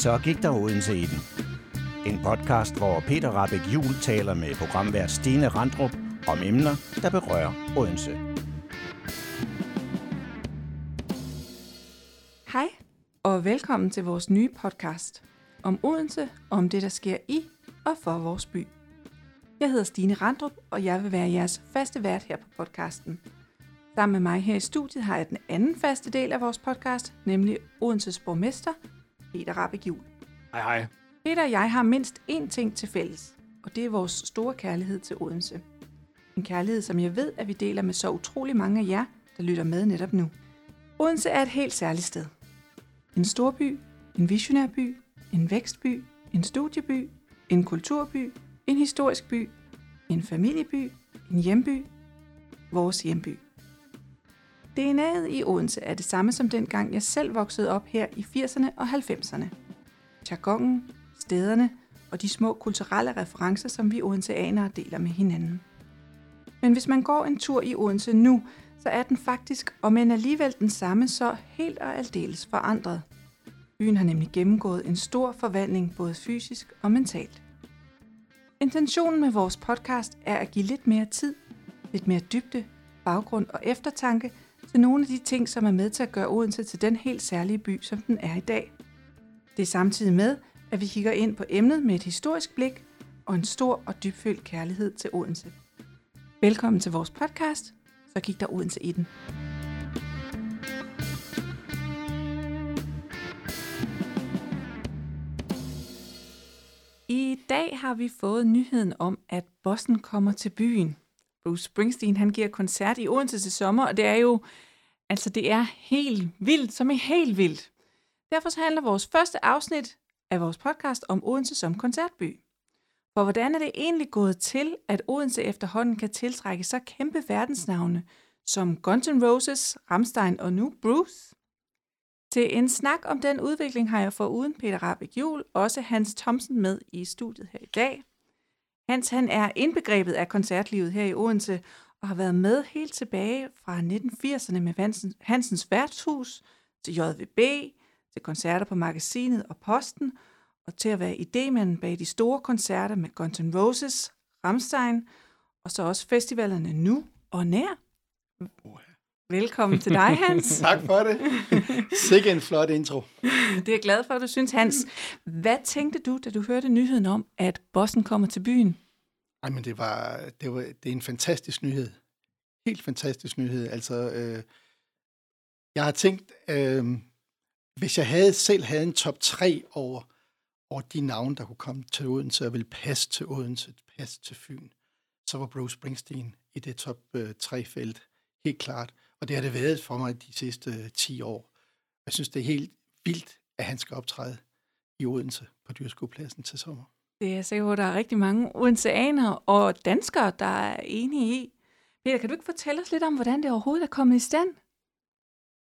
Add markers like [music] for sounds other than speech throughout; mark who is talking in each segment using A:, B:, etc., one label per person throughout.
A: Så gik der Odense i den. En podcast, hvor Peter Rabeck Jul taler med programvært Stine Randrup om emner, der berører Odense.
B: Hej, og velkommen til vores nye podcast om Odense og om det, der sker i og for vores by. Jeg hedder Stine Randrup, og jeg vil være jeres faste vært her på podcasten. Sammen med mig her i studiet har jeg den anden faste del af vores podcast, nemlig Odenses borgmester, Peter Rabeck Jul.
C: Hej hej.
B: Peter og jeg har mindst én ting til fælles, og det er vores store kærlighed til Odense. En kærlighed, som jeg ved, at vi deler med så utrolig mange af jer, der lytter med netop nu. Odense er et helt særligt sted. En storby, en visionær by, en vækstby, en studieby, en kulturby, en historisk by, en familieby, en hjemby, vores hjemby. DNA'et i Odense er det samme som dengang jeg selv voksede op her i 80'erne og 90'erne. Jargonen, stederne og de små kulturelle referencer, som vi odenseanere deler med hinanden. Men hvis man går en tur i Odense nu, så er den faktisk, og men alligevel den samme, så helt og aldeles forandret. Byen har nemlig gennemgået en stor forvandling både fysisk og mentalt. Intentionen med vores podcast er at give lidt mere tid, lidt mere dybde, baggrund og eftertanke til nogle af de ting, som er med til at gøre Odense til den helt særlige by, som den er i dag. Det er samtidig med, at vi kigger ind på emnet med et historisk blik og en stor og dybfølt kærlighed til Odense. Velkommen til vores podcast. Så gik der Odense i den. I dag har vi fået nyheden om, at Bossen kommer til byen. Bruce Springsteen han giver koncert i Odense til sommer, og det er jo altså det er helt vildt, som er helt vildt. Derfor så handler vores første afsnit af vores podcast om Odense som koncertby. For hvordan er det egentlig gået til, at Odense efterhånden kan tiltrække så kæmpe verdensnavne som Guns N' Roses, Ramstein og nu Bruce? Til en snak om den udvikling har jeg fået uden Peter Rabeck Jul, også Hans Thomsen med i studiet her i dag. Hans han er indbegrebet af koncertlivet her i Odense og har været med helt tilbage fra 1980'erne med Hansens Værtshus til JVB, til koncerter på magasinet og posten, og til at være idémanden bag de store koncerter med Guns N' Roses, Rammstein, og så også festivalerne nu og nær. Velkommen til dig, Hans. [laughs]
D: tak for det. Sikke en flot intro.
B: Det er jeg glad for, at du synes, Hans. Hvad tænkte du, da du hørte nyheden om, at Bossen kommer til byen?
D: Ej, men det var, det var det er en fantastisk nyhed. Helt fantastisk nyhed. Altså, øh, jeg har tænkt, øh, hvis jeg havde, selv havde en top 3 over, over de navne, der kunne komme til Odense, og ville passe til Odense, passe til Fyn, så var Bruce Springsteen i det top 3-felt. Øh, helt klart. Og det har det været for mig de sidste 10 år. Jeg synes, det er helt vildt, at han skal optræde i Odense på Dyrskuepladsen til sommer.
B: Det er jeg sikker på, at der er rigtig mange odenseanere og danskere, der er enige i. Peter, kan du ikke fortælle os lidt om, hvordan det overhovedet er kommet i stand?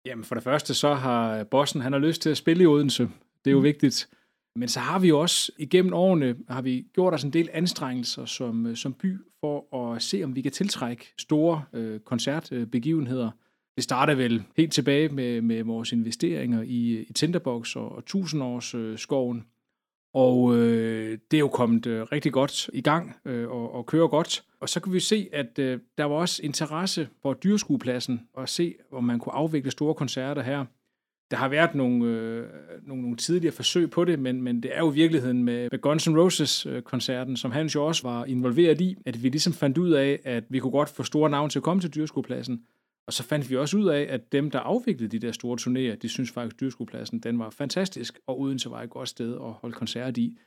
C: Jamen for det første, så har Bossen, han har lyst til at spille i Odense. Det er jo mm. vigtigt. Men så har vi jo også igennem årene, har vi gjort os en del anstrengelser som, øh, som by for at se, om vi kan tiltrække store øh, koncertbegivenheder. Det starter vel helt tilbage med, med vores investeringer i, i Tinderbox og, og Tusindårsskoven. Og øh, det er jo kommet øh, rigtig godt i gang øh, og, og kører godt. Og så kan vi se, at øh, der var også interesse for dyreskuepladsen og se, om man kunne afvikle store koncerter her. Der har været nogle, øh, nogle, nogle tidligere forsøg på det, men, men det er jo virkeligheden med, med Guns N' Roses-koncerten, som Hans jo også var involveret i, at vi ligesom fandt ud af, at vi kunne godt få store navne til at komme til dyreskuepladsen, og så fandt vi også ud af, at dem, der afviklede de der store turnéer, de synes faktisk, at dyrskuepladsen den var fantastisk, og Odense var et godt sted at holde koncert i.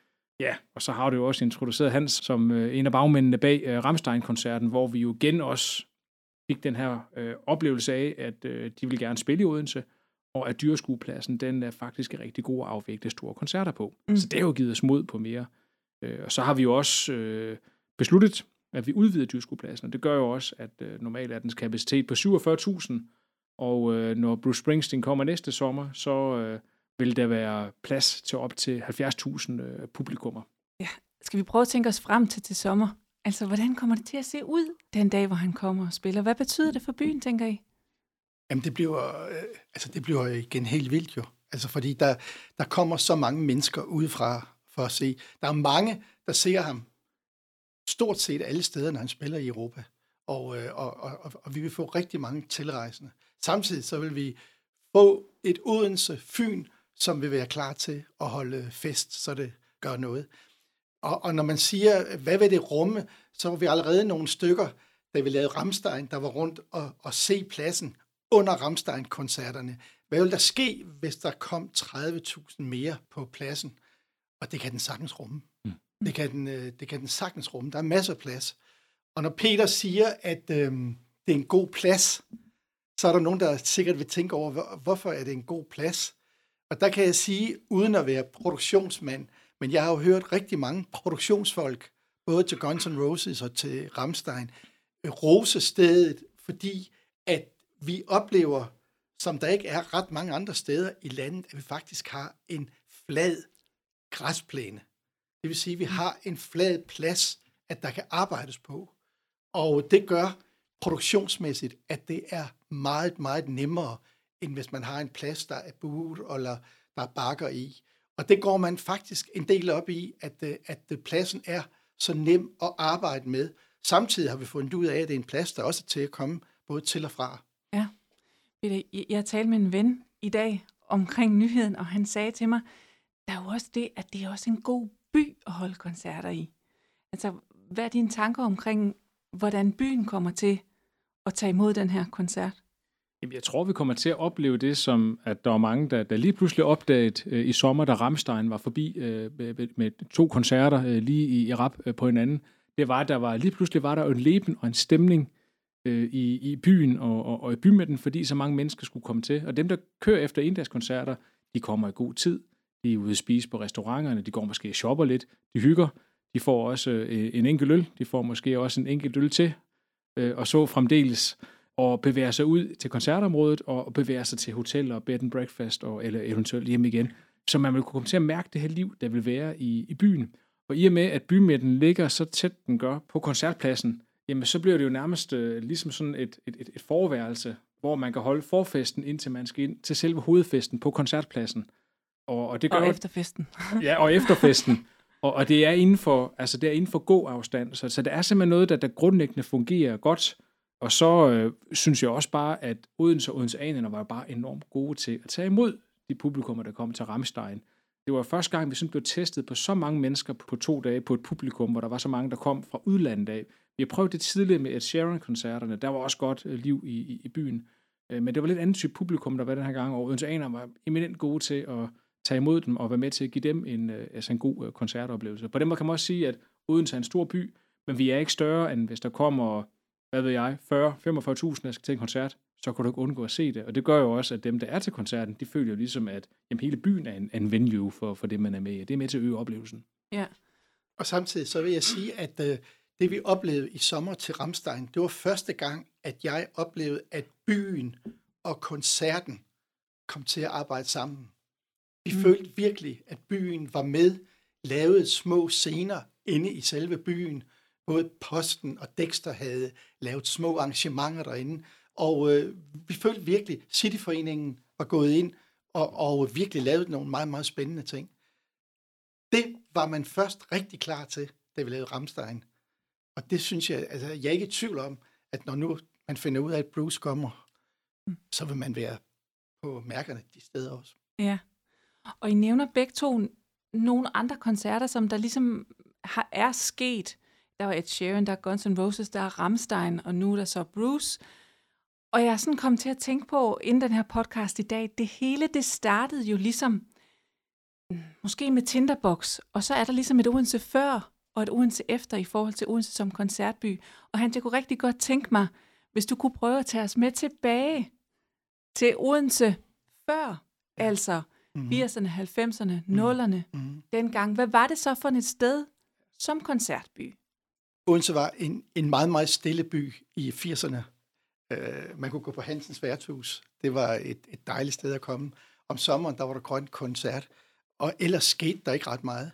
C: Ja, og så har du jo også introduceret Hans som øh, en af bagmændene bag øh, Ramstein-koncerten, hvor vi jo igen også fik den her øh, oplevelse af, at øh, de ville gerne spille i Odense, og at dyrskuepladsen, den er faktisk rigtig god at afvikle store koncerter på. Mm. Så det har jo givet os mod på mere. Øh, og så har vi jo også øh, besluttet, at vi udvider dyrskuepladsen, og det gør jo også, at øh, normalt er dens kapacitet på 47.000, og øh, når Bruce Springsteen kommer næste sommer, så øh, vil der være plads til op til 70.000 øh, publikummer.
B: Ja, skal vi prøve at tænke os frem til til sommer? Altså, hvordan kommer det til at se ud den dag, hvor han kommer og spiller? Hvad betyder det for byen, tænker I?
D: Jamen, det bliver, øh, altså, det bliver igen helt vildt jo. Altså fordi der, der kommer så mange mennesker udefra for at se. Der er mange, der ser ham stort set alle steder, når han spiller i Europa. Og, øh, og, og, og vi vil få rigtig mange tilrejsende. Samtidig så vil vi få et Odense Fyn, som vil være klar til at holde fest, så det gør noget. Og, og når man siger, hvad vil det rumme, så var vi allerede nogle stykker, da vi lavede Ramstein, der var rundt og, og se pladsen under Ramstein-koncerterne. Hvad vil der ske, hvis der kom 30.000 mere på pladsen? Og det kan den sagtens rumme. Mm. Det, kan den, øh, det kan den sagtens rumme. Der er masser af plads. Og når Peter siger, at øhm, det er en god plads, så er der nogen, der sikkert vil tænke over, hvorfor er det en god plads? Og der kan jeg sige, uden at være produktionsmand, men jeg har jo hørt rigtig mange produktionsfolk, både til Guns N' Roses og til Ramstein, rose stedet, fordi at vi oplever, som der ikke er ret mange andre steder i landet, at vi faktisk har en flad græsplæne. Det vil sige, at vi har en flad plads, at der kan arbejdes på. Og det gør produktionsmæssigt, at det er meget, meget nemmere, end hvis man har en plads, der er buet, eller der er bakker i. Og det går man faktisk en del op i, at, øh, at pladsen er så nem at arbejde med. Samtidig har vi fundet ud af, at det er en plads, der også er til at komme både til og fra.
B: Jeg, Jeg talte med en ven i dag omkring nyheden, og han sagde til mig, der er jo også det, at det er også en god by at holde koncerter i. Altså, hvad er dine tanker omkring, hvordan byen kommer til at tage imod den her koncert?
C: Jamen, jeg tror, vi kommer til at opleve det, som at der var mange, der, der lige pludselig opdagede øh, i sommer, da Ramstein var forbi øh, med, med to koncerter øh, lige i, i rap øh, på hinanden. Det var, at der var lige pludselig var der en leben og en stemning øh, i, i byen og, og, og i bymidten, fordi så mange mennesker skulle komme til. Og dem, der kører efter inddagskoncerter, de kommer i god tid. De er ude at spise på restauranterne, de går måske og shopper lidt, de hygger. De får også øh, en enkelt øl, de får måske også en enkelt øl til, øh, og så fremdeles og bevæger sig ud til koncertområdet og bevæger sig til hoteller, bed and breakfast og, eller eventuelt hjem igen. Så man vil kunne komme til at mærke det her liv, der vil være i, i byen. Og i og med, at bymidten ligger så tæt, den gør på koncertpladsen, jamen så bliver det jo nærmest øh, ligesom sådan et, et, et, et forværelse, hvor man kan holde forfesten, indtil man skal ind til selve hovedfesten på koncertpladsen.
B: Og, og, det gør, og efterfesten. [laughs]
C: ja, og efterfesten. Og, og det er inden for, altså det er inden for god afstand. Så, så det er simpelthen noget, der, der grundlæggende fungerer godt. Og så øh, synes jeg også bare, at Odense og Odense Anerne var bare enormt gode til at tage imod de publikummer, der kom til Ramstein. Det var første gang, vi sådan blev testet på så mange mennesker på to dage på et publikum, hvor der var så mange, der kom fra udlandet af. Vi har prøvet det tidligere med Ed Sheeran-koncerterne. Der var også godt øh, liv i, i, i byen. Øh, men det var lidt andet type publikum, der var den her gang, og Odense Anerne var eminent gode til at tage imod dem og være med til at give dem en, øh, altså en god koncertoplevelse. På den måde kan man også sige, at Odense er en stor by, men vi er ikke større, end hvis der kommer hvad ved jeg, 40-45.000, der skal til en koncert, så kan du ikke undgå at se det. Og det gør jo også, at dem, der er til koncerten, de føler jo ligesom, at jamen, hele byen er en, en venue for, for det, man er med i. Det er med til at øge oplevelsen.
B: Ja.
D: Og samtidig så vil jeg sige, at uh, det vi oplevede i sommer til Ramstein, det var første gang, at jeg oplevede, at byen og koncerten kom til at arbejde sammen. Vi mm. følte virkelig, at byen var med, lavede små scener inde i selve byen, både Posten og Dexter havde lavet små arrangementer derinde, og øh, vi følte virkelig, at Cityforeningen var gået ind og, og virkelig lavet nogle meget, meget spændende ting. Det var man først rigtig klar til, da vi lavede Ramstein. Og det synes jeg, altså jeg er ikke i tvivl om, at når nu man finder ud af, at Bruce kommer, mm. så vil man være på mærkerne de steder også.
B: Ja, og I nævner begge to nogle andre koncerter, som der ligesom har, er sket der var Ed Sheeran, der er Guns N' Roses, der er Ramstein, og nu er der så Bruce. Og jeg er sådan kommet til at tænke på, inden den her podcast i dag, det hele det startede jo ligesom, måske med Tinderbox, og så er der ligesom et Odense før, og et Odense efter i forhold til Odense som koncertby. Og han, jeg kunne rigtig godt tænke mig, hvis du kunne prøve at tage os med tilbage til Odense før, ja. altså mm-hmm. 80'erne, 90'erne, 0'erne, mm-hmm. dengang. Hvad var det så for et sted som koncertby?
D: Odense var en, en meget, meget stille by i 80'erne. Øh, man kunne gå på Hansens værtshus. Det var et, et dejligt sted at komme. Om sommeren, der var der grønt koncert. Og ellers skete der ikke ret meget.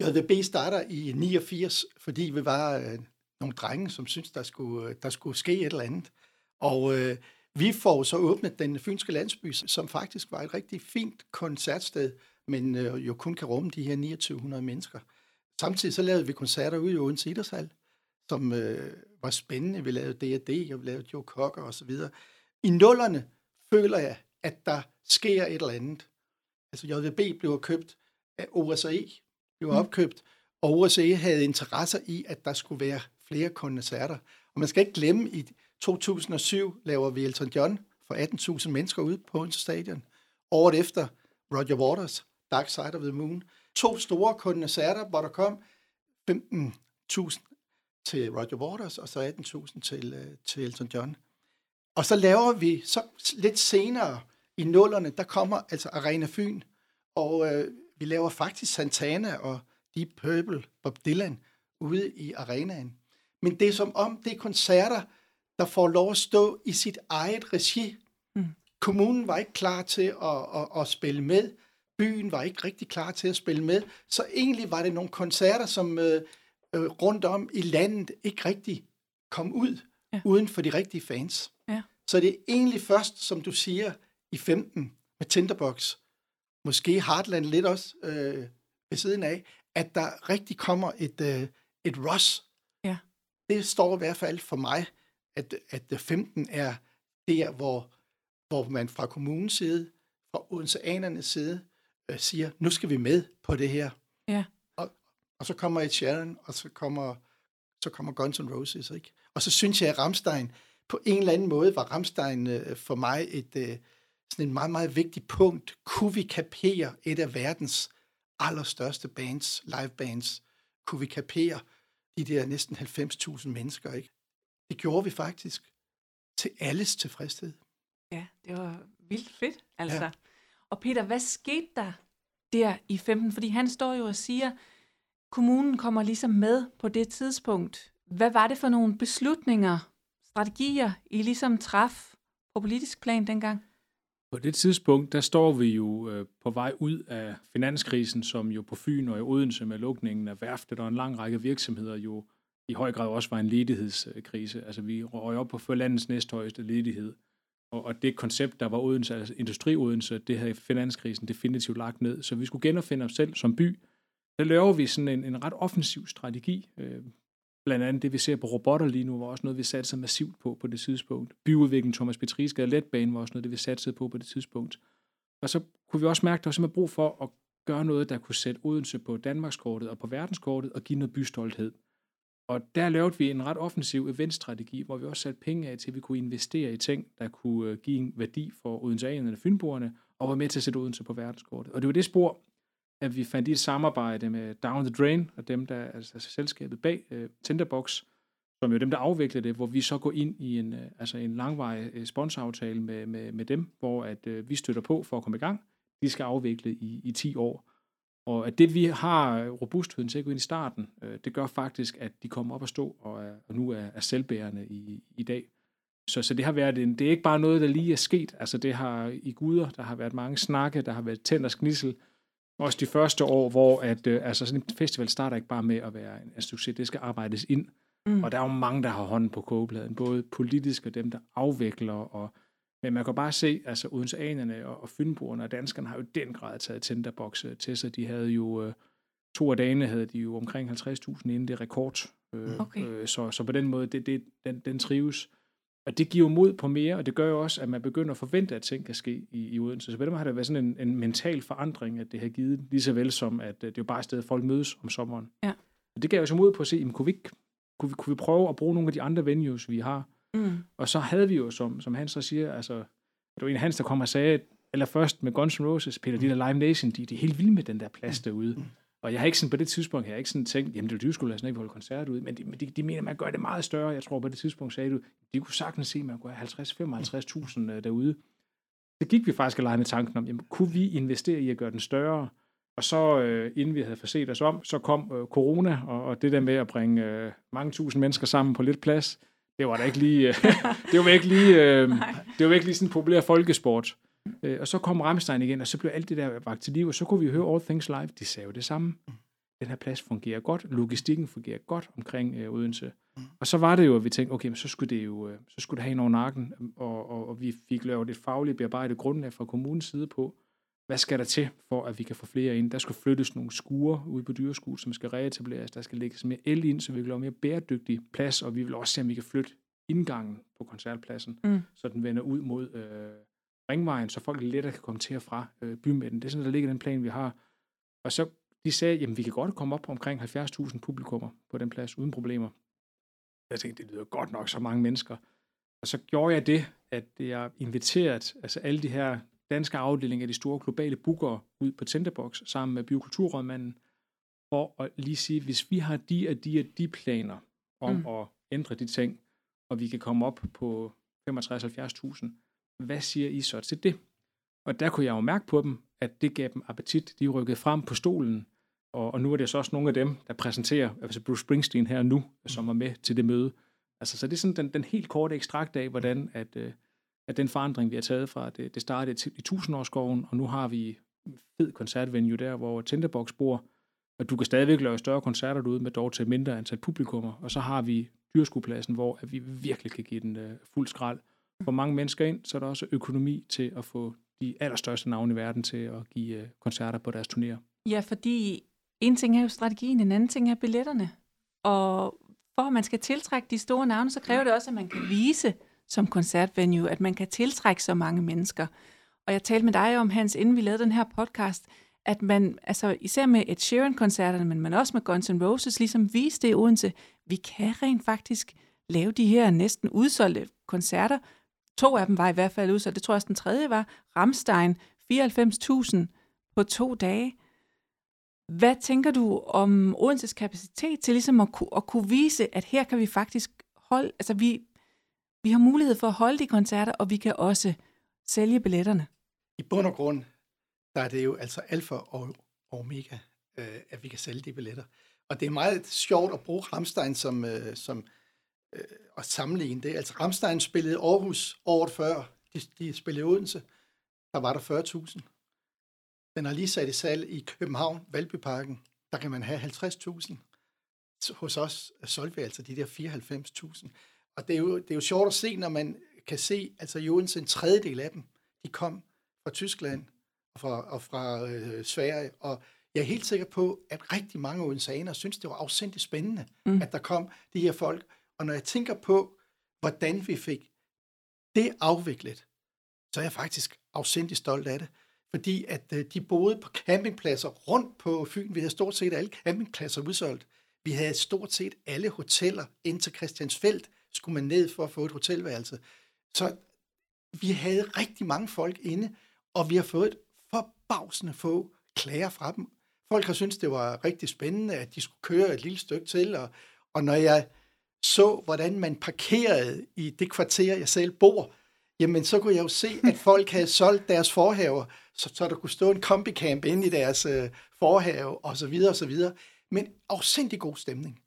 D: JVB starter i 89, fordi vi var øh, nogle drenge, som syntes, der skulle, øh, der skulle ske et eller andet. Og øh, Vi får så åbnet den fynske landsby, som faktisk var et rigtig fint koncertsted, men øh, jo kun kan rumme de her 2900 mennesker. Samtidig så lavede vi koncerter ude i Odense Idrætshal, som øh, var spændende. Vi lavede D&D, og vi lavede Joe Cocker og så videre. I nullerne føler jeg, at der sker et eller andet. Altså JVB blev købt af OSE, blev opkøbt, og OSE havde interesser i, at der skulle være flere koncerter. Og man skal ikke glemme, i 2007 laver vi Elton John for 18.000 mennesker ude på Odense Stadion. Året efter Roger Waters, Dark Side of the Moon. To store koncerter, hvor der kom 15.000 til Roger Waters, og så 18.000 til, øh, til Elton John. Og så laver vi så lidt senere i nullerne, der kommer altså Arena Fyn, og øh, vi laver faktisk Santana og Deep Purple, Bob Dylan, ude i arenaen. Men det er som om, det er koncerter, der får lov at stå i sit eget regi. Mm. Kommunen var ikke klar til at, at, at spille med. Byen var ikke rigtig klar til at spille med. Så egentlig var det nogle koncerter, som øh, øh, rundt om i landet ikke rigtig kom ud, ja. uden for de rigtige fans. Ja. Så det er egentlig først, som du siger, i 15 med Tinderbox, måske Heartland lidt også øh, ved siden af, at der rigtig kommer et, øh, et rush. Ja. Det står i hvert fald for mig, at, at 15 er der, hvor, hvor man fra kommunens side, fra odenseanernes side, øh, siger, nu skal vi med på det her. Ja. Og, og så kommer et Sharon, og så kommer, så kommer Guns N' Roses. Ikke? Og så synes jeg, at Ramstein, på en eller anden måde var Ramstein øh, for mig et, øh, sådan en meget, meget vigtig punkt. Kunne vi kapere et af verdens allerstørste bands, live bands, kunne vi kapere de der næsten 90.000 mennesker, ikke? Det gjorde vi faktisk til alles tilfredshed.
B: Ja, det var vildt fedt, altså. Ja. Og Peter, hvad skete der der i 15? Fordi han står jo og siger, kommunen kommer ligesom med på det tidspunkt. Hvad var det for nogle beslutninger, strategier, I ligesom traf på politisk plan dengang?
C: På det tidspunkt, der står vi jo øh, på vej ud af finanskrisen, som jo på Fyn og i Odense med lukningen af værftet og en lang række virksomheder jo i høj grad også var en ledighedskrise. Altså vi røg op på landets næsthøjeste ledighed. Og, og det koncept, der var Odense, altså industri Odense, det havde finanskrisen definitivt lagt ned. Så vi skulle genopfinde os selv som by. Der laver vi sådan en, en ret offensiv strategi. Øh, blandt andet det, vi ser på robotter lige nu, var også noget, vi satte sig massivt på på det tidspunkt. Byudvikling, Thomas Petriske Letbane var også noget, det vi satte på på det tidspunkt. Og så kunne vi også mærke, at der var simpelthen brug for at gøre noget, der kunne sætte Odense på Danmarkskortet og på verdenskortet og give noget bystolthed. Og der lavede vi en ret offensiv eventstrategi, hvor vi også satte penge af til, at vi kunne investere i ting, der kunne øh, give en værdi for Odenseanerne og Fynboerne, og var med til at sætte Odense på verdenskortet. Og det var det spor, at vi fandt i et samarbejde med Down the Drain, og dem, der altså, altså selskabet bag øh, uh, Tinderbox, som jo dem, der afvikler det, hvor vi så går ind i en, uh, altså en langvarig sponsoraftale med, med, med dem, hvor at, uh, vi støtter på for at komme i gang. De skal afvikle i, i 10 år. Og at det, vi har robustheden til at gå ind i starten, øh, det gør faktisk, at de kommer op at stå og, er, og nu er, er selvbærende i, i dag. Så, så det har været en, det er ikke bare noget, der lige er sket. Altså det har i guder, der har været mange snakke, der har været tænd og snissel. Også de første år, hvor at, øh, altså sådan en festival starter ikke bare med at være en, en succes, det skal arbejdes ind. Mm. Og der er jo mange, der har hånden på kogepladen, både politisk og dem, der afvikler og men man kan bare se, altså Odenseanerne og, og Fynboerne og danskerne har jo den grad taget tinderbokse til sig. De havde jo, øh, to af dagene havde de jo omkring 50.000 inden det rekord. Øh, okay. øh, så, så på den måde, det, det, den, den trives. Og det giver mod på mere, og det gør jo også, at man begynder at forvente, at ting kan ske i, i Odense. Så på den måde har der været sådan en, en mental forandring, at det har givet, lige så vel som, at øh, det er jo bare et sted, at folk mødes om sommeren. Ja. Og det gav jo så mod på at se, jamen, kunne, vi ikke, kunne, vi, kunne vi prøve at bruge nogle af de andre venues, vi har, Mm. Og så havde vi jo, som, som Hans så siger, altså, det var en af Hans, der kom og sagde, eller først med Guns N' Roses, Peter, de der Live Nation, de, de er helt vilde med den der plads mm. derude. Mm. Og jeg har ikke sådan, på det tidspunkt, jeg har ikke sådan tænkt, jamen det du skulle lade sådan ikke holde koncert ud, men de, de, de mener, man gør det meget større. Jeg tror på det tidspunkt, sagde du, de kunne sagtens se, at man kunne have 50-55.000 øh, derude. Så gik vi faktisk alene med tanken om, jamen, kunne vi investere i at gøre den større? Og så, øh, inden vi havde forset os om, så kom øh, corona, og, og det der med at bringe øh, mange tusind mennesker sammen på lidt plads, det var da ikke lige, [laughs] det var ikke lige, øh, [laughs] det var ikke lige sådan en populær folkesport. Øh, og så kom Rammstein igen, og så blev alt det der vagt til liv, og så kunne vi høre All Things Live. De sagde jo det samme. Den her plads fungerer godt, logistikken fungerer godt omkring øh, Odense. Og så var det jo, at vi tænkte, okay, men så skulle det jo øh, så skulle det have en over nakken, og, og, og vi fik lavet et fagligt bearbejdet grundlag fra kommunens side på, hvad skal der til, for at vi kan få flere ind? Der skal flyttes nogle skure ud på dyreskue, som skal reetableres. Der skal lægges mere el ind, så vi kan lave mere bæredygtig plads, og vi vil også se, om vi kan flytte indgangen på koncertpladsen,
B: Mm.
C: så den vender ud mod øh, ringvejen, så folk lettere kan komme til og fra øh, bymidten. Det er sådan, der ligger den plan, vi har. Og så de sagde, jamen vi kan godt komme op på omkring 70.000 publikummer på den plads, uden problemer. Jeg tænkte, det lyder godt nok så mange mennesker. Og så gjorde jeg det, at jeg inviteret altså alle de her danske afdelinger af de store globale bookere ud på Tinderbox sammen med biokulturrådmanden, for at lige sige, hvis vi har de og de og de planer om
B: Mm.
C: mm. at ændre de ting, og vi kan komme op på 65-70.000, hvad siger I så til det? Og der kunne jeg jo mærke på dem, at det gav dem appetit. De rykkede frem på stolen, og, og nu er det så også nogle af dem, der præsenterer, altså Bruce Springsteen her nu, som er med til det møde. Altså, så det er sådan den, den helt korte ekstrakt af, hvordan at, øh, at den forandring, vi har taget fra, det, det startede til- i tusindårsskoven, og nu har vi en fed koncertvenue der, hvor Tinderbox bor, og du kan stadigvæk lave større koncerter derude med dog til mindre antal publikummer, og så har vi dyrskuepladsen, hvor at vi virkelig kan give den øh, fuld skrald. For mange mennesker ind, så er der også økonomi til at få de allerstørste navne i verden til at give øh, koncerter på deres turnéer.
B: Ja, fordi en ting er jo strategien, en anden ting er billetterne. Og for at man skal tiltrække de store navne, så kræver det også, at man kan vise som koncertvenue, at man kan tiltrække så mange mennesker. Og jeg talte med dig om, Hans, inden vi lavede den her podcast, at man, altså især med Ed Sheeran-koncerterne, men men også med Guns N' Roses, ligesom viste det i Odense, vi kan rent faktisk lave de her næsten udsolgte koncerter. To af dem var i hvert fald udsolgt. Det tror jeg også, den tredje var. Ramstein, 94.000 på to dage. Hvad tænker du om Odenses kapacitet til ligesom at, kunne, at kunne vise, at her kan vi faktisk holde, altså vi, vi har mulighed for at holde de koncerter, og vi kan også sælge billetterne.
D: I bund og grund, der er det jo altså alfa og omega, øh, at vi kan sælge de billetter. Og det er meget sjovt at bruge Ramstein som, øh, som øh, at sammenligne det. Altså Ramstein spillede Aarhus året før, de, de spillede Odense, der var der 40.000. Den har lige sat i salg i København, Valbyparken, der kan man have 50.000. Hos os solgte vi altså de der 94.000. Og det er, jo, det er jo sjovt at se, når man kan se, altså Odense, en tredjedel af dem, de kom fra Tyskland og fra, og fra øh, Sverige, og jeg er helt sikker på, at rigtig mange odenseanere synes, det var afsindigt spændende,
B: Mm.
D: at der kom de her folk. Og når jeg tænker på, hvordan vi fik det afviklet, så er jeg faktisk afsindigt stolt af det. Fordi at øh, de boede på campingpladser rundt på Fyn. Vi havde stort set alle campingpladser udsolgt. Vi havde stort set alle hoteller ind til Christiansfeldt, skulle man ned for at få et hotelværelse. Så vi havde rigtig mange folk inde, og vi har fået et forbavsende få klager fra dem. Folk har syntes, det var rigtig spændende, at de skulle køre et lille stykke til, og, og når jeg så, hvordan man parkerede i det kvarter, jeg selv bor, jamen så kunne jeg jo se, at [laughs] folk havde solgt deres forhaver, så, så der kunne stå en kombicamp inde i deres øh, forhave, og så videre, og så videre. Men afsindig god stemning.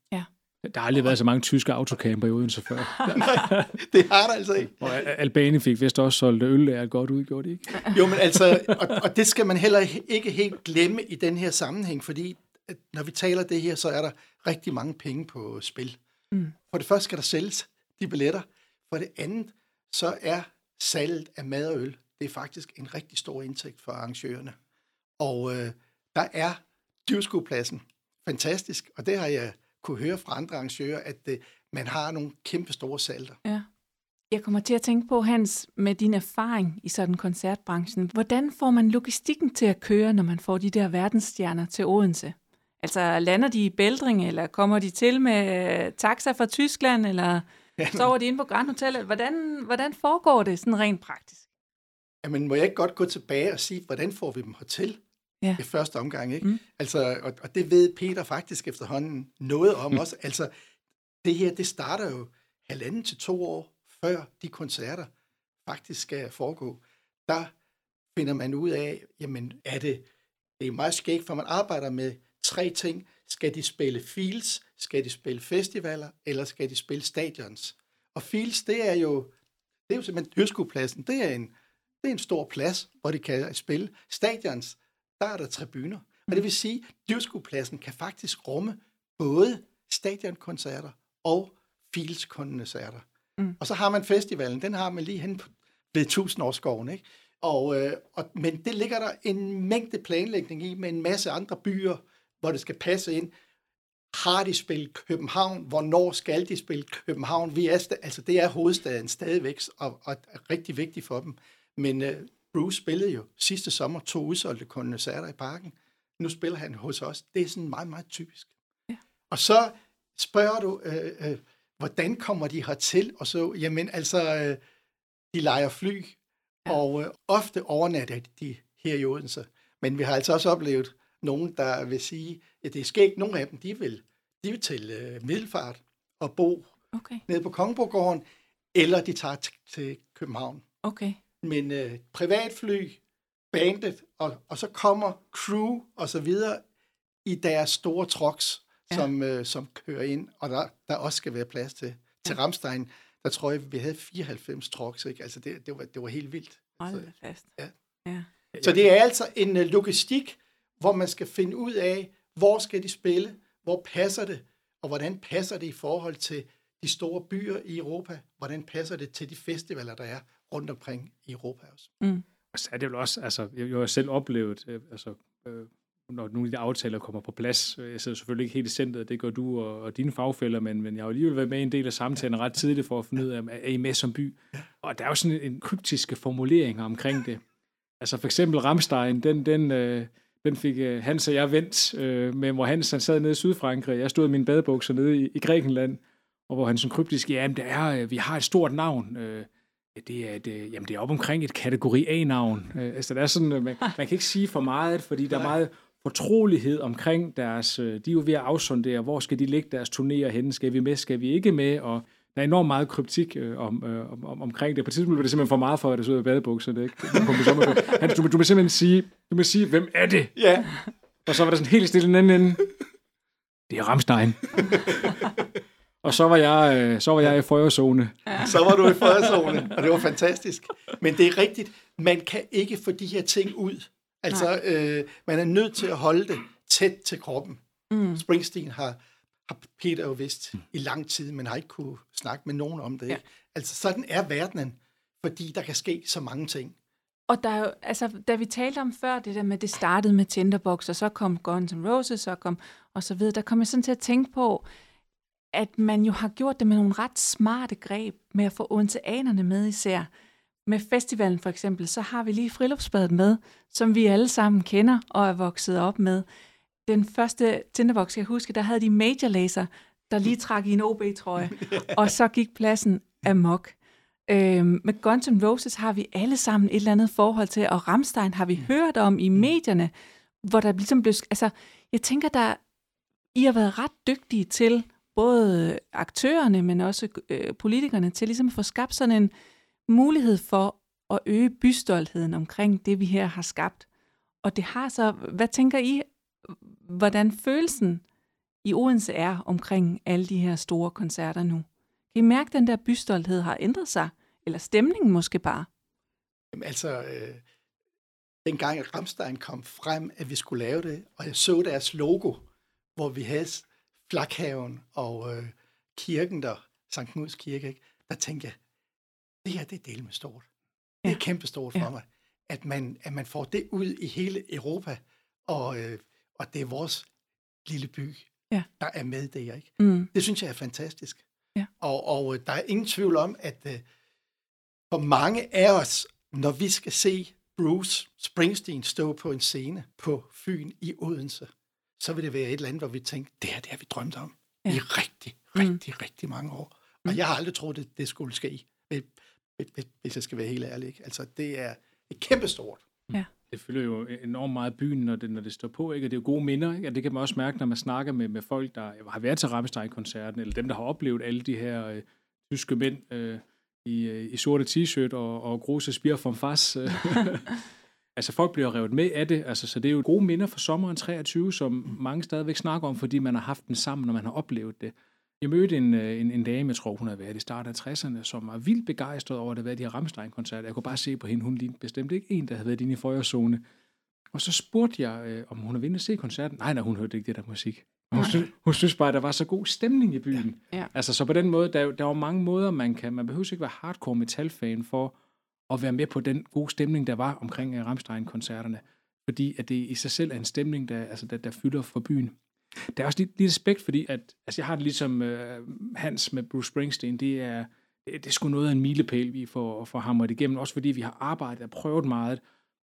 C: Der har aldrig været så mange tyske autocamper i Odense før. [laughs]
D: Nej, det har der altså ikke.
C: Og Albani fik vist også solgt øl, er godt ud, gjorde det ikke? [laughs]
D: Jo, men altså, og, og det skal man heller ikke helt glemme i den her sammenhæng, fordi at når vi taler det her, så er der rigtig mange penge på spil.
B: Mm.
D: For det første skal der sælges de billetter. For det andet, så er salget af mad og øl, det er faktisk en rigtig stor indtægt for arrangørerne. Og øh, der er dyrskuepladsen fantastisk, og det har jeg kunne høre fra andre arrangører, at øh, man har nogle kæmpe store salter.
B: Ja. Jeg kommer til at tænke på, Hans, med din erfaring i sådan koncertbranchen. Hvordan får man logistikken til at køre, når man får de der verdensstjerner til Odense? Altså, lander de i Bældring, eller kommer de til med taxa fra Tyskland, eller sover de inde på Grand Hotel? Hvordan, hvordan foregår det sådan rent praktisk?
D: Jamen, må jeg ikke godt gå tilbage og sige, hvordan får vi dem hertil?
B: Ja.
D: i første omgang, ikke?
B: Mm.
D: Mm. Altså, og, og det ved Peter faktisk efterhånden noget om også. Altså, det her, det starter jo halvanden til to år før de koncerter faktisk skal foregå. Der finder man ud af, jamen, er det, det er meget skægt, for man arbejder med tre ting. Skal de spille fields, skal de spille festivaler, eller skal de spille stadions? Og fields, det er jo, det er jo simpelthen hørskuepladsen. Det er en, det er en stor plads, hvor de kan spille. Stadions, der er der tribuner. Og det vil sige, at dyrskuepladsen kan faktisk rumme både stadionkoncerter og Fields-koncerter.
B: Mm.
D: Og så har man festivalen, den har man lige hen ved Tusindårsskoven, ikke? Og, øh, og, men det ligger der en mængde planlægning i med en masse andre byer, hvor det skal passe ind. Har de spillet København? Hvornår skal de spille København? Vi er, altså det er hovedstaden stadigvæk, og, og er rigtig vigtigt for dem. Men øh, Bruce spillede jo sidste sommer to udsolgte koncerter i parken. Nu spiller han hos os. Det er sådan meget, meget typisk.
B: Ja.
D: Og så spørger du, øh, øh, hvordan kommer de hertil? Og så, jamen altså, øh, de leger fly,
B: Ja.
D: og øh, ofte overnatter de her i Odense. Men vi har altså også oplevet nogen, der vil sige, at det er skægt. Nogle af dem, de vil, de vil til øh, Middelfart og bo
B: Okay,
D: nede på Kongeborgården, eller de tager til København.
B: okay.
D: Men øh, privatfly, bandet, og, og så kommer crew og så videre i deres store trucks,
B: Ja.
D: som, øh, som kører ind, og der, der også skal være plads til. Til
B: Ja.
D: Ramstein, der tror jeg, vi havde 94 trucks, ikke? Altså det, det, var, det var helt vildt.
B: Hold da fast.
D: ja.
B: ja.
D: så det er altså en øh, logistik, hvor man skal finde ud af, hvor skal de spille, hvor passer det, og hvordan passer det i forhold til de store byer i Europa, hvordan passer det til de festivaler, der er rundt omkring i Europa også.
B: Mm.
C: Og så er det vel også, altså, jeg, jeg har selv oplevet, øh, altså, øh, når nogle af de aftaler kommer på plads, øh, jeg sidder selvfølgelig ikke helt i centret, det gør du og, og dine fagfælder, men, men jeg har jo alligevel været med i en del af samtalen ret tidligt for at finde ud af, er I med som by? Og der er jo sådan en, en kryptiske formuleringer omkring det. Altså for eksempel Ramstein, den, den, øh, den fik øh, Hans og jeg vendt øh, med, hvor Hans han sad nede i Sydfrankrig, jeg stod i mine badebukser nede i, i Grækenland, og hvor han sådan kryptisk, ja, men det er, øh, vi har et stort navn, øh, det er, et, øh, jamen det er op omkring et kategori A-navn. Øh, altså, der er sådan, øh, man, [laughs] man kan ikke sige for meget, fordi der er meget fortrolighed omkring deres... øh, De er jo ved at afsondere, hvor skal de lægge deres turnéer henne? Skal vi med? Skal vi ikke med? Og der er enormt meget kryptik øh, om, øh, om, om, omkring det. På et tidspunkt blev det simpelthen for meget for, at det så ud af badebukserne. Ikke? Hans, du, må- du må simpelthen sige, du må sige, hvem er det?
D: Ja,
C: Og så var der sådan helt stille i den anden ende. Det er Ramstein. [laughs] og så var jeg, øh, så var jeg i føjerzone.
D: så var du i fredszone, og det var fantastisk. Men det er rigtigt, man kan ikke få de her ting ud. Altså, øh, man er nødt til at holde det tæt til kroppen.
B: Mm.
D: Springsteen har, har Peter jo vidst i lang tid, men har ikke kunne snakke med nogen om det. Ikke?
B: Ja.
D: Altså, sådan er verdenen, fordi der kan ske så mange ting.
B: Og der er jo, altså, da vi talte om før, det der med, det startede med Tinderbox, og så kom Guns N' Roses, og, kom, og så videre, der kom jeg sådan til at tænke på, at man jo har gjort det med nogle ret smarte greb, med at få odenseanerne med især. Med festivalen for eksempel, så har vi lige friluftsbadet med, som vi alle sammen kender og er vokset op med. Den første Tinderbox, jeg husker, der havde de Major Laser, der lige trak i en OB-trøje, [laughs] og så gik pladsen amok. Øhm, med Guns N' Roses har vi alle sammen et eller andet forhold til, og Ramstein har vi hørt om i medierne, hvor der ligesom blev... Altså, jeg tænker, der I har været ret dygtige til, både aktørerne, men også øh, politikerne, til ligesom at få skabt sådan en mulighed for at øge bystoltheden omkring det, vi her har skabt. Og det har så... Hvad tænker I, hvordan følelsen i Odense er omkring alle de her store koncerter nu? Kan I mærke, at den der bystolthed har ændret sig? Eller stemningen måske bare?
D: Jamen, altså, øh, dengang Ramstein kom frem, at vi skulle lave det, og jeg så deres logo, hvor vi havde flakhaven og øh, kirken der, Sankt Knuds Kirke, ikke? der tænkte jeg, det her, det er del med stort. Det er
B: Ja.
D: kæmpestort for
B: Ja.
D: mig, at man, at man får det ud i hele Europa, og, øh, og det er vores lille by,
B: Ja.
D: der er med det, ikke?
B: Mm.
D: Det synes jeg er fantastisk.
B: Ja.
D: Og, og øh, der er ingen tvivl om, at øh, for mange af os, når vi skal se Bruce Springsteen stå på en scene på Fyn i Odense, så vil det være et eller andet, hvor vi tænker, det her, det har vi drømt om
B: Ja.
D: ja. i rigtig, rigtig, mm. rigtig mange år. Og
B: Mm.
D: jeg har aldrig troet, at det skulle ske, hvis- jeg skal være helt ærlig. ikke? Altså, det er et kæmpestort.
C: Det fylder jo enormt meget byen, når det, når det står på, ikke? og det er jo gode minder, ikke? og det kan man også mærke, når man snakker med, med folk, der har været til Rammstein-koncerten, eller dem, der har oplevet alle de her øh, tyske mænd øh, i, øh, i sorte t-shirt og, og grose spire from fas. [laughs] altså folk bliver revet med af det, altså, så det er jo gode minder for sommeren 23, som mange stadigvæk snakker om, fordi man har haft den sammen, når man har oplevet det. Jeg mødte en, øh, en, en dame, jeg tror, hun har været i starten af 60'erne, som var vildt begejstret over, at der havde været de her Rammstein-koncerter. Jeg kunne bare se på hende, hun lignede bestemt ikke en, der havde været inde i føjerzone. Og så spurgte jeg, øh, om hun havde været at se koncerten. Nej, nej, hun hørte ikke det der musik. Hun, synes, hun synes bare, at der var så god stemning i byen.
B: Ja. Ja.
C: Altså, så på den måde, der, der var mange måder, man kan... Man behøver ikke være hardcore metalfan for at være med på den gode stemning, der var omkring uh, Rammstein-koncerterne. Fordi at det i sig selv er en stemning, der, altså, der, der fylder for byen. Der er også lidt, lidt aspekt, fordi at, altså, jeg har det ligesom uh, Hans med Bruce Springsteen. Det er, det, det er sgu noget af en milepæl, vi får, får hamret igennem. Også fordi vi har arbejdet og prøvet meget.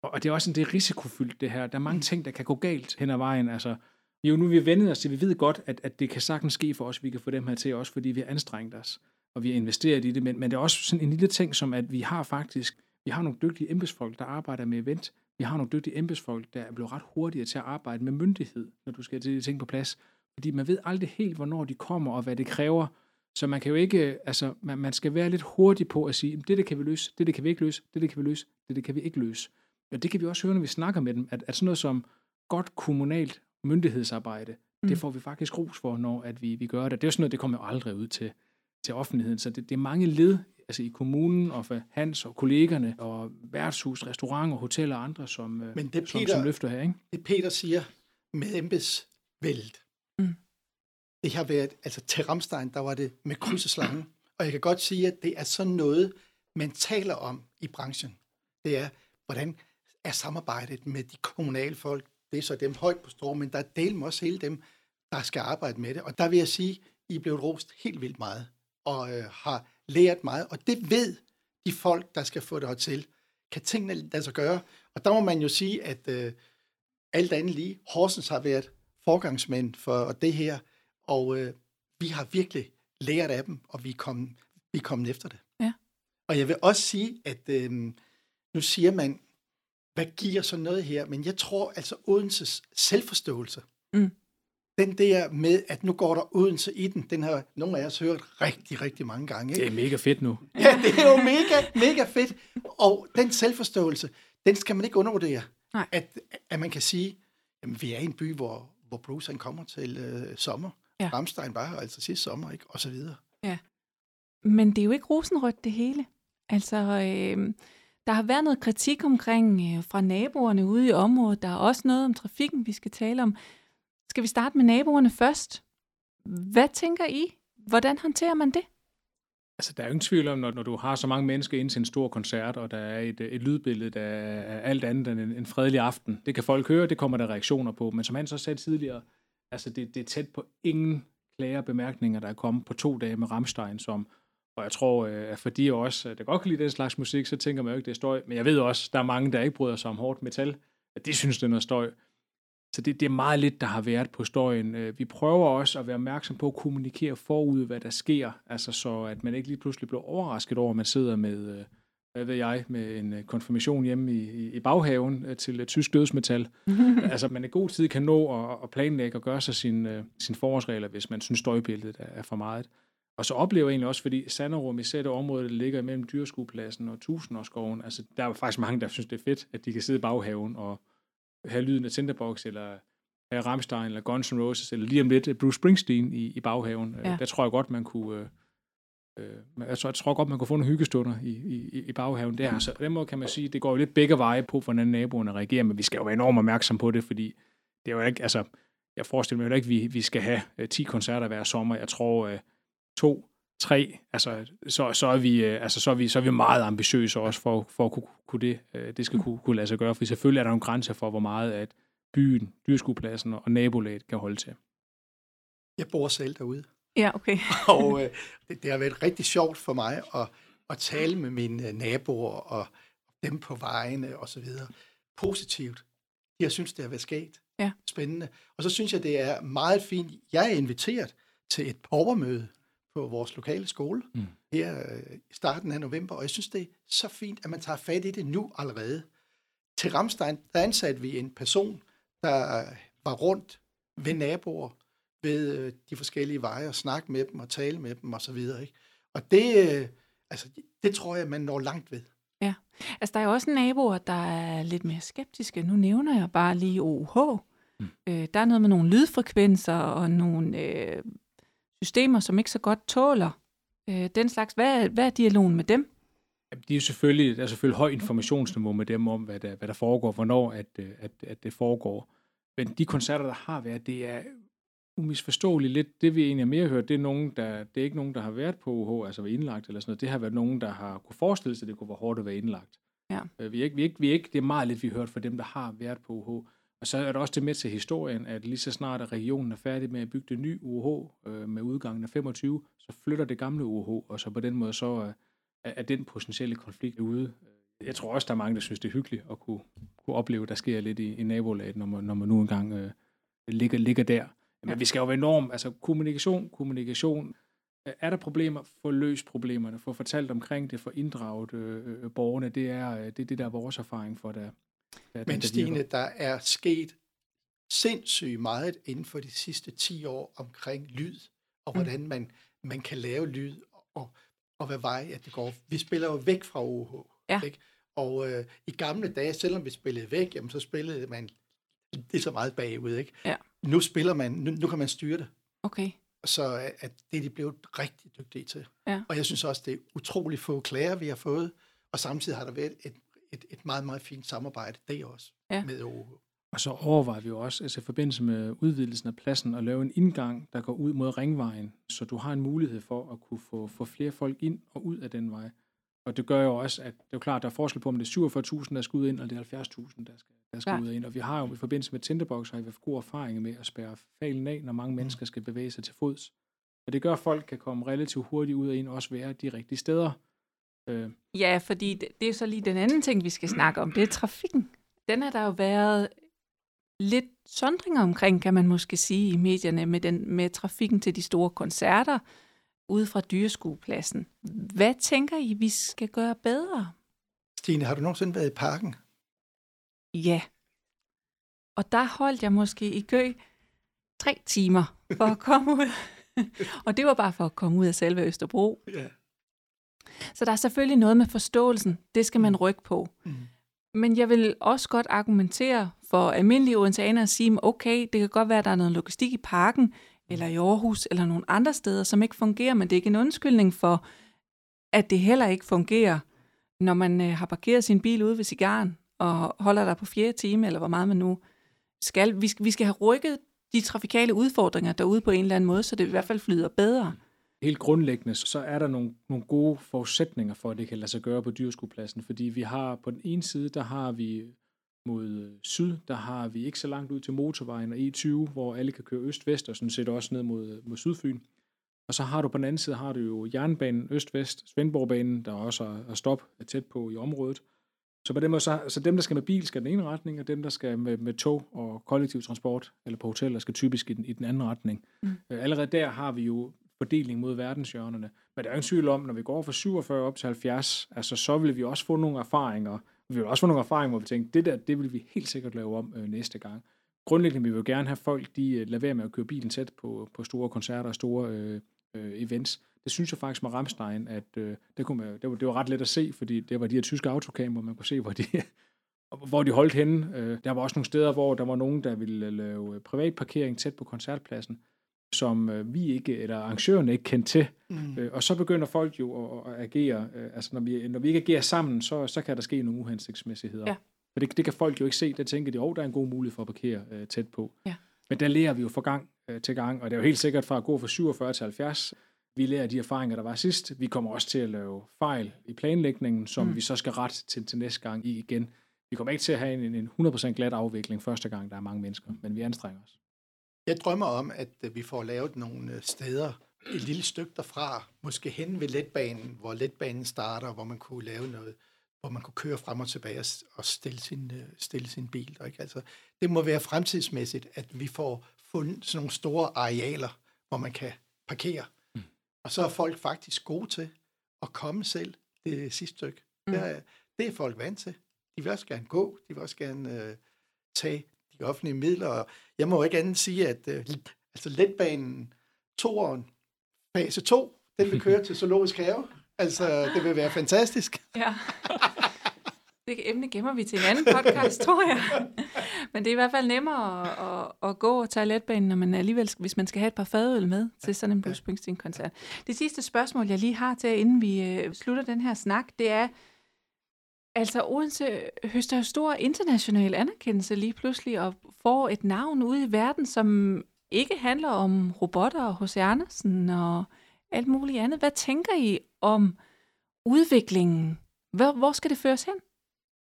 C: Og, og det er også sådan, det er risikofyldt, det her. Der er mange ting, der kan gå galt hen ad vejen. Altså, jo, nu er vi vendet os til, vi ved godt, at, at det kan sagtens ske for os, vi kan få dem her til, også fordi vi har anstrengt os, og vi har investeret i det, men, men det er også sådan en lille ting, som at vi har faktisk, vi har nogle dygtige embedsfolk, der arbejder med event, vi har nogle dygtige embedsfolk, der er blevet ret hurtige til at arbejde med myndighed, når du skal have de ting på plads, fordi man ved aldrig helt, hvornår de kommer, og hvad det kræver, så man kan jo ikke, altså, man, man skal være lidt hurtig på at sige, det, det kan vi løse, det, det kan vi ikke løse, det, det kan vi løse, det, det kan vi ikke løse. Og det kan vi også høre, når vi snakker med dem, at, at sådan noget som godt kommunalt myndighedsarbejde, mm. det får vi faktisk ros for, når at vi, vi gør det. Det er jo sådan noget, det kommer jo aldrig ud til, til offentligheden. Så det, det er mange led altså i kommunen og for Hans og kollegerne og værtshus, restauranter, hoteller og andre, som,
D: Men det, Peter,
C: som, som løfter her. Ikke?
D: Det Peter siger med embedsvældet,
B: Mm.
D: det har været, altså til Ramstein, der var det med krydseslangen. Og jeg kan godt sige, at det er sådan noget, man taler om i branchen. Det er, hvordan er samarbejdet med de kommunale folk, det er så dem højt på strå, men der er del med også hele dem, der skal arbejde med det. Og der vil jeg sige, I er blevet rost helt vildt meget, og øh, har lært meget, og det ved de folk, der skal få det til. Kan tingene lade sig gøre? Og der må man jo sige, at øh, alt andet lige, Horsens har været forgangsmænd for det her, og øh, vi har virkelig lært af dem, og vi er kommet, vi er kommet efter det.
B: Ja.
D: Og jeg vil også sige, at øh, nu siger man, hvad giver så noget her? Men jeg tror altså Odenses selvforståelse,
B: Mm.
D: Den der med, at nu går der Odense i den, den har nogle af os hørt rigtig, rigtig mange gange. Ikke?
C: Det er mega fedt nu.
D: Ja, det er jo mega, mega fedt. Og den selvforståelse, den skal man ikke undervurdere.
B: Nej.
D: At, at man kan sige, jamen vi er i en by, hvor, hvor Bruce han kommer til øh, sommer.
B: Ja.
D: Ramstein var her altså sidste sommer, ikke? Og så videre.
B: Men det er jo ikke rosenrødt det hele. Altså, øh, der har været noget kritik omkring øh, fra naboerne ude i området. Der er også noget om trafikken, vi skal tale om. Skal vi starte med naboerne først? Hvad tænker I? Hvordan håndterer man det?
C: Altså, der er jo ingen tvivl om, når, når du har så mange mennesker ind til en stor koncert, og der er et, et lydbillede, der er alt andet end en, en fredelig aften. Det kan folk høre, det kommer der reaktioner på. Men som han så sagde tidligere, altså det, det er tæt på ingen klager bemærkninger, der er kommet på to dage med Rammstein, som, og jeg tror, øh, at for de også, øh, der godt kan lide den slags musik, så tænker man jo ikke, det er støj. Men jeg ved også, der er mange, der ikke bryder sig om hårdt metal, at de synes, det er noget støj. Så det, det er meget lidt, der har været på støjen. Øh, Vi prøver også at være opmærksom på at kommunikere forud, hvad der sker, altså så at man ikke lige pludselig bliver overrasket over, at man sidder med, øh, hvad ved jeg, med en øh, konfirmation hjemme i, i, baghaven til tysk dødsmetal. [laughs] altså man i god tid kan nå at, at planlægge og gøre sig sine sin forårsregler, hvis man synes, støjbilledet er, for meget. Og så oplever jeg egentlig også, fordi Sanderum, især det område, der ligger imellem dyreskuepladsen og Tusindårsskoven, altså der er faktisk mange, der synes, det er fedt, at de kan sidde i baghaven og have lyden af Tinderbox, eller have Rammstein, eller Guns N' Roses, eller lige om lidt Bruce Springsteen i, i baghaven.
B: Ja.
C: Ja. Der tror jeg godt, man kunne... Øh, øh, jeg, tror, jeg tror godt, man kunne få nogle hyggestunder i, i, i baghaven der. Så på den måde kan man sige, det går jo lidt begge veje på, hvordan naboerne reagerer, men vi skal jo være enormt opmærksom på det, fordi det er jo ikke, altså, jeg forestiller mig jo ikke, at vi, vi skal have øh, 10 koncerter hver sommer. Jeg tror, øh, to, tre, altså, så, så, er vi, øh, altså, så, er vi, så er vi meget ambitiøse også for, for at kunne, kunne det, øh, det skal kunne, kunne lade sig gøre, for selvfølgelig er der nogle grænser for, hvor meget at byen, dyrskuepladsen og nabolaget kan holde til.
D: Jeg bor selv derude.
B: Ja, okay. [laughs]
D: og øh, det, det har været rigtig sjovt for mig at, at tale med mine øh, naboer og dem på vejene og så videre. Positivt. Jeg synes, det har været sket.
B: Ja.
D: Spændende. Og så synes jeg, det er meget fint. Jeg er inviteret til et borgermøde på vores lokale skole
C: Mm.
D: her øh, i starten af november, og jeg synes, det er så fint, at man tager fat i det nu allerede. Til Ramstein, der ansatte vi en person, der var rundt ved naboer, ved øh, de forskellige veje, og snakke med dem og tale med dem osv. Ikke? Og det, øh, altså, det tror jeg, man når langt ved.
B: Altså, der er jo også naboer, der er lidt mere skeptiske. Nu nævner jeg bare lige OUH. Mm. Øh, der er noget med nogle lydfrekvenser og nogle øh, systemer, som ikke så godt tåler øh, den slags. Hvad, er- hvad er dialogen med dem?
C: De er selvfølgelig, der er selvfølgelig høj informationsniveau med dem om, hvad der, hvad der foregår, hvornår at, øh, at, at det foregår. Men de koncerter, der har været, det er umisforståeligt lidt. Det vi egentlig har mere hørt, det er, nogen, der, det er ikke nogen, der har været på UH, altså været indlagt eller sådan noget. Det har været nogen, der har kunne forestille sig, at det kunne være hårdt at være indlagt.
B: Ja.
C: Øh, Vi er ikke, vi er ikke, vi er ikke, det er meget lidt, vi har hørt fra dem, der har været på UH. Og så er der også det med til historien, at lige så snart at regionen er færdig med at bygge det nye UH øh, med udgangen af 25, så flytter det gamle UH, og så på den måde så er, er er den potentielle konflikt ude. Jeg tror også, der er mange, der synes, det er hyggeligt at kunne, kunne opleve, der sker lidt i, i nabolaget, når man, når man nu engang øh, ligger, ligger der. Men
B: Ja.
C: vi skal jo være enormt, altså kommunikation, kommunikation. Øh, Er der problemer, få løst problemerne, få fortalt omkring det, få inddraget øh, øh, borgerne, det er, øh, det er det, der er vores erfaring for, der, der
D: Men Stine, der er sket sindssygt meget inden for de sidste 10 år omkring lyd, og
B: Mm.
D: hvordan man, man kan lave lyd, og, og hvad vej at det går. Vi spiller jo væk fra OH.
B: Ja.
D: Ikke? Og øh, i gamle dage, selvom vi spillede væk, jamen, så spillede man det så meget bagud. Ikke?
B: Ja.
D: Nu spiller man, nu, nu kan man styre det.
B: Okay.
D: Så øh, at det er de blevet rigtig dygtige til.
B: Ja.
D: Og jeg synes også, det er utrolig få klager, vi har fået. Og samtidig har der været et, et, et meget, meget fint samarbejde, det også,
B: Ja.
D: med OH.
C: Og så overvejer vi jo også, altså i forbindelse med udvidelsen af pladsen, at lave en indgang, der går ud mod ringvejen, så du har en mulighed for at kunne få, få flere folk ind og ud af den vej. Og det gør jo også, at det er jo klart, der er forskel på, om det er 47.000, der skal ud ind, eller det er 70.000, der skal, der skal
B: Klart.
C: ud og ind. Og vi har jo i forbindelse med Tinderbox, har vi haft gode erfaringer med at spærre falen af, når mange mennesker skal bevæge sig til fods. Og det gør, at folk kan komme relativt hurtigt ud og ind, og også være de rigtige steder. Øh,
B: Ja, fordi det, det er så lige den anden ting, vi skal snakke om. Det er trafikken. Den har der jo været lidt sondringer omkring, kan man måske sige, i medierne med, den, med trafikken til de store koncerter ude fra dyreskuepladsen. Hvad tænker I, vi skal gøre bedre?
D: Stine, har du nogensinde været i parken?
B: Ja. Og der holdt jeg måske i kø tre timer for at komme ud. [laughs] og det var bare for at komme ud af selve Østerbro.
D: Ja.
B: Så der er selvfølgelig noget med forståelsen. Det skal man rykke på.
D: Mm.
B: Men jeg vil også godt argumentere for almindelige odenseanere at sige, okay, det kan godt være, at der er noget logistik i parken, eller i Aarhus, eller nogle andre steder, som ikke fungerer, men det er ikke en undskyldning for, at det heller ikke fungerer, når man øh, har parkeret sin bil ude ved cigaren, og holder der på fjerde time, eller hvor meget man nu skal. Vi, skal. vi skal have rykket de trafikale udfordringer derude på en eller anden måde, så det i hvert fald flyder bedre.
C: Helt grundlæggende, så er der nogle, nogle gode forudsætninger for, at det kan lade sig gøre på dyrskuepladsen, fordi vi har på den ene side, der har vi mod syd, der har vi ikke så langt ud til motorvejen og E20, hvor alle kan køre øst-vest, og sådan set også ned mod, mod Sydfyn. Og så har du på den anden side, har du jo jernbanen øst-vest, Svendborgbanen, der også er, er stop er tæt på i området. Så på den måde, så, så dem, der skal med bil, skal den ene retning, og dem, der skal med, med tog og kollektiv transport eller på hoteller, skal typisk i den, i den anden retning.
B: Mm.
C: Øh, allerede der har vi jo fordeling mod verdenshjørnerne. Men der er ingen tvivl om, når vi går fra 47 op til 70, altså så vil vi også få nogle erfaringer. Vi vil også få nogle erfaringer, hvor vi tænker, det der, det vil vi helt sikkert lave om øh, næste gang. Grundlæggende vil vi jo gerne have folk, de øh, lader være med at køre bilen tæt på, på store koncerter og store øh, øh, events. Det synes jeg faktisk med Ramstein, at øh, det, kunne man, det, var, det var ret let at se, fordi det var de her tyske autokamera, man kunne se, hvor de, [laughs] hvor de holdt henne. Øh, der var også nogle steder, hvor der var nogen, der ville øh, lave privatparkering privat parkering tæt på koncertpladsen, som øh, vi ikke, eller arrangørerne ikke kendte til.
D: Mm.
C: Øh, og så begynder folk jo at, at agere. Øh, altså når vi, når vi ikke agerer sammen, så, så kan der ske nogle uhensigtsmæssigheder.
B: Ja.
C: For det, det kan folk jo ikke se. Der tænker de, at der er en god mulighed for at parkere øh, tæt på.
B: Ja.
C: Men der lærer vi jo fra gang øh, til gang, og det er jo helt sikkert fra at gå fra 47 til 70. Vi lærer de erfaringer, der var sidst. Vi kommer også til at lave fejl i planlægningen, som
B: Mm.
C: mm. vi så skal rette til, til næste gang i igen. Vi kommer ikke til at have en, en 100% glat afvikling første gang, der er mange mennesker, men vi anstrenger os.
D: Jeg drømmer om, at øh, vi får lavet nogle øh, steder et lille stykke derfra, måske hen ved letbanen, hvor letbanen starter, hvor man kunne lave noget, hvor man kunne køre frem og tilbage og stille sin, øh, stille sin bil. Ikke? Altså, det må være fremtidsmæssigt, at vi får fundet sådan nogle store arealer, hvor man kan parkere. Mm. Og så er folk faktisk gode til at komme selv det sidste stykke. Mm. Det, er, det er folk vant til. De vil også gerne gå, de vil også gerne øh, tage de offentlige midler. Og jeg må jo ikke andet sige, at øh, altså letbanen, toeren, fase 2, den vil køre til Zoologisk Have. Altså, det vil være fantastisk.
B: Ja. Det emne gemmer vi til en anden podcast, tror jeg. Men det er i hvert fald nemmere at, at, at gå og tage letbanen, når man alligevel, hvis man skal have et par fadøl med til sådan en Bruce Springsteen-koncert. Det sidste spørgsmål, jeg lige har til, inden vi øh, slutter den her snak, det er, altså Odense høster jo stor international anerkendelse lige pludselig, og får et navn ude i verden, som ikke handler om robotter og H.C. Andersen og alt muligt andet. Hvad tænker I om udviklingen? Hvor, hvor skal det føres hen?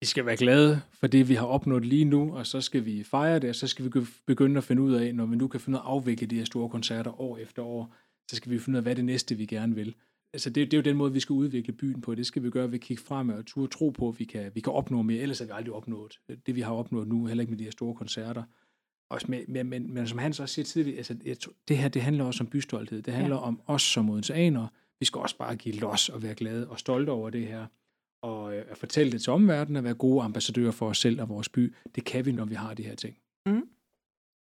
C: Vi skal være glade for det, vi har opnået lige nu, og så skal vi fejre det, og så skal vi begynde at finde ud af, når vi nu kan finde ud af at afvikle de her store koncerter år efter år, så skal vi finde ud af, hvad det næste, vi gerne vil. Altså det, det er jo den måde, vi skal udvikle byen på. Det skal vi gøre ved at kigge frem og turde tro på, at vi kan, vi kan opnå mere. Ellers har vi aldrig opnået det, vi har opnået nu, heller ikke med de her store koncerter. Også med, men, men, men som Hans også siger tidligere, altså, jeg, det her det handler også om bystolthed. Det handler ja. om os som odenseaner. Vi skal også bare give los og være glade og stolte over det her. Og øh, at fortælle det til omverdenen, at være gode ambassadører for os selv og vores by. Det kan vi, når vi har de her ting. Mm.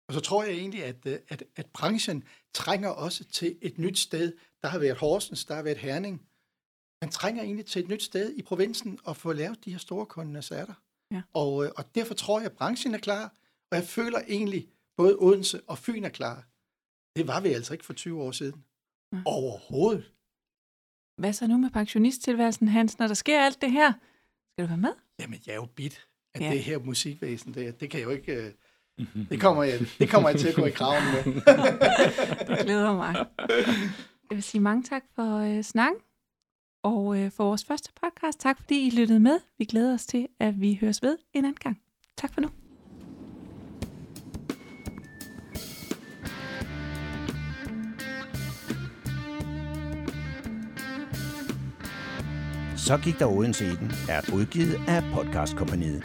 D: Og så tror jeg egentlig, at, øh, at, at branchen trænger også til et nyt sted. Der har været Horsens, der har været Herning. Man trænger egentlig til et nyt sted i provinsen og få lavet de her store koncerter. Ja. Og, øh, og derfor tror jeg, at branchen er klar, og jeg føler egentlig, både Odense og Fyn er klar. Det var vi altså ikke for 20 år siden. Ja. Overhovedet.
B: Hvad så nu med pensionisttilværelsen, Hans? Når der sker alt det her, skal du være med?
D: Jamen, jeg er jo bit af ja. det her musikvæsen. Det, det kan jeg jo ikke... Øh, det kommer, jeg, det kommer jeg til at gå i kraven med. [laughs]
B: det glæder mig. Jeg vil sige mange tak for øh, snakken. Og øh, for vores første podcast, tak fordi I lyttede med. Vi glæder os til, at vi høres ved en anden gang. Tak for nu.
A: Så gik der Odense i den er udgivet af podcastkompaniet.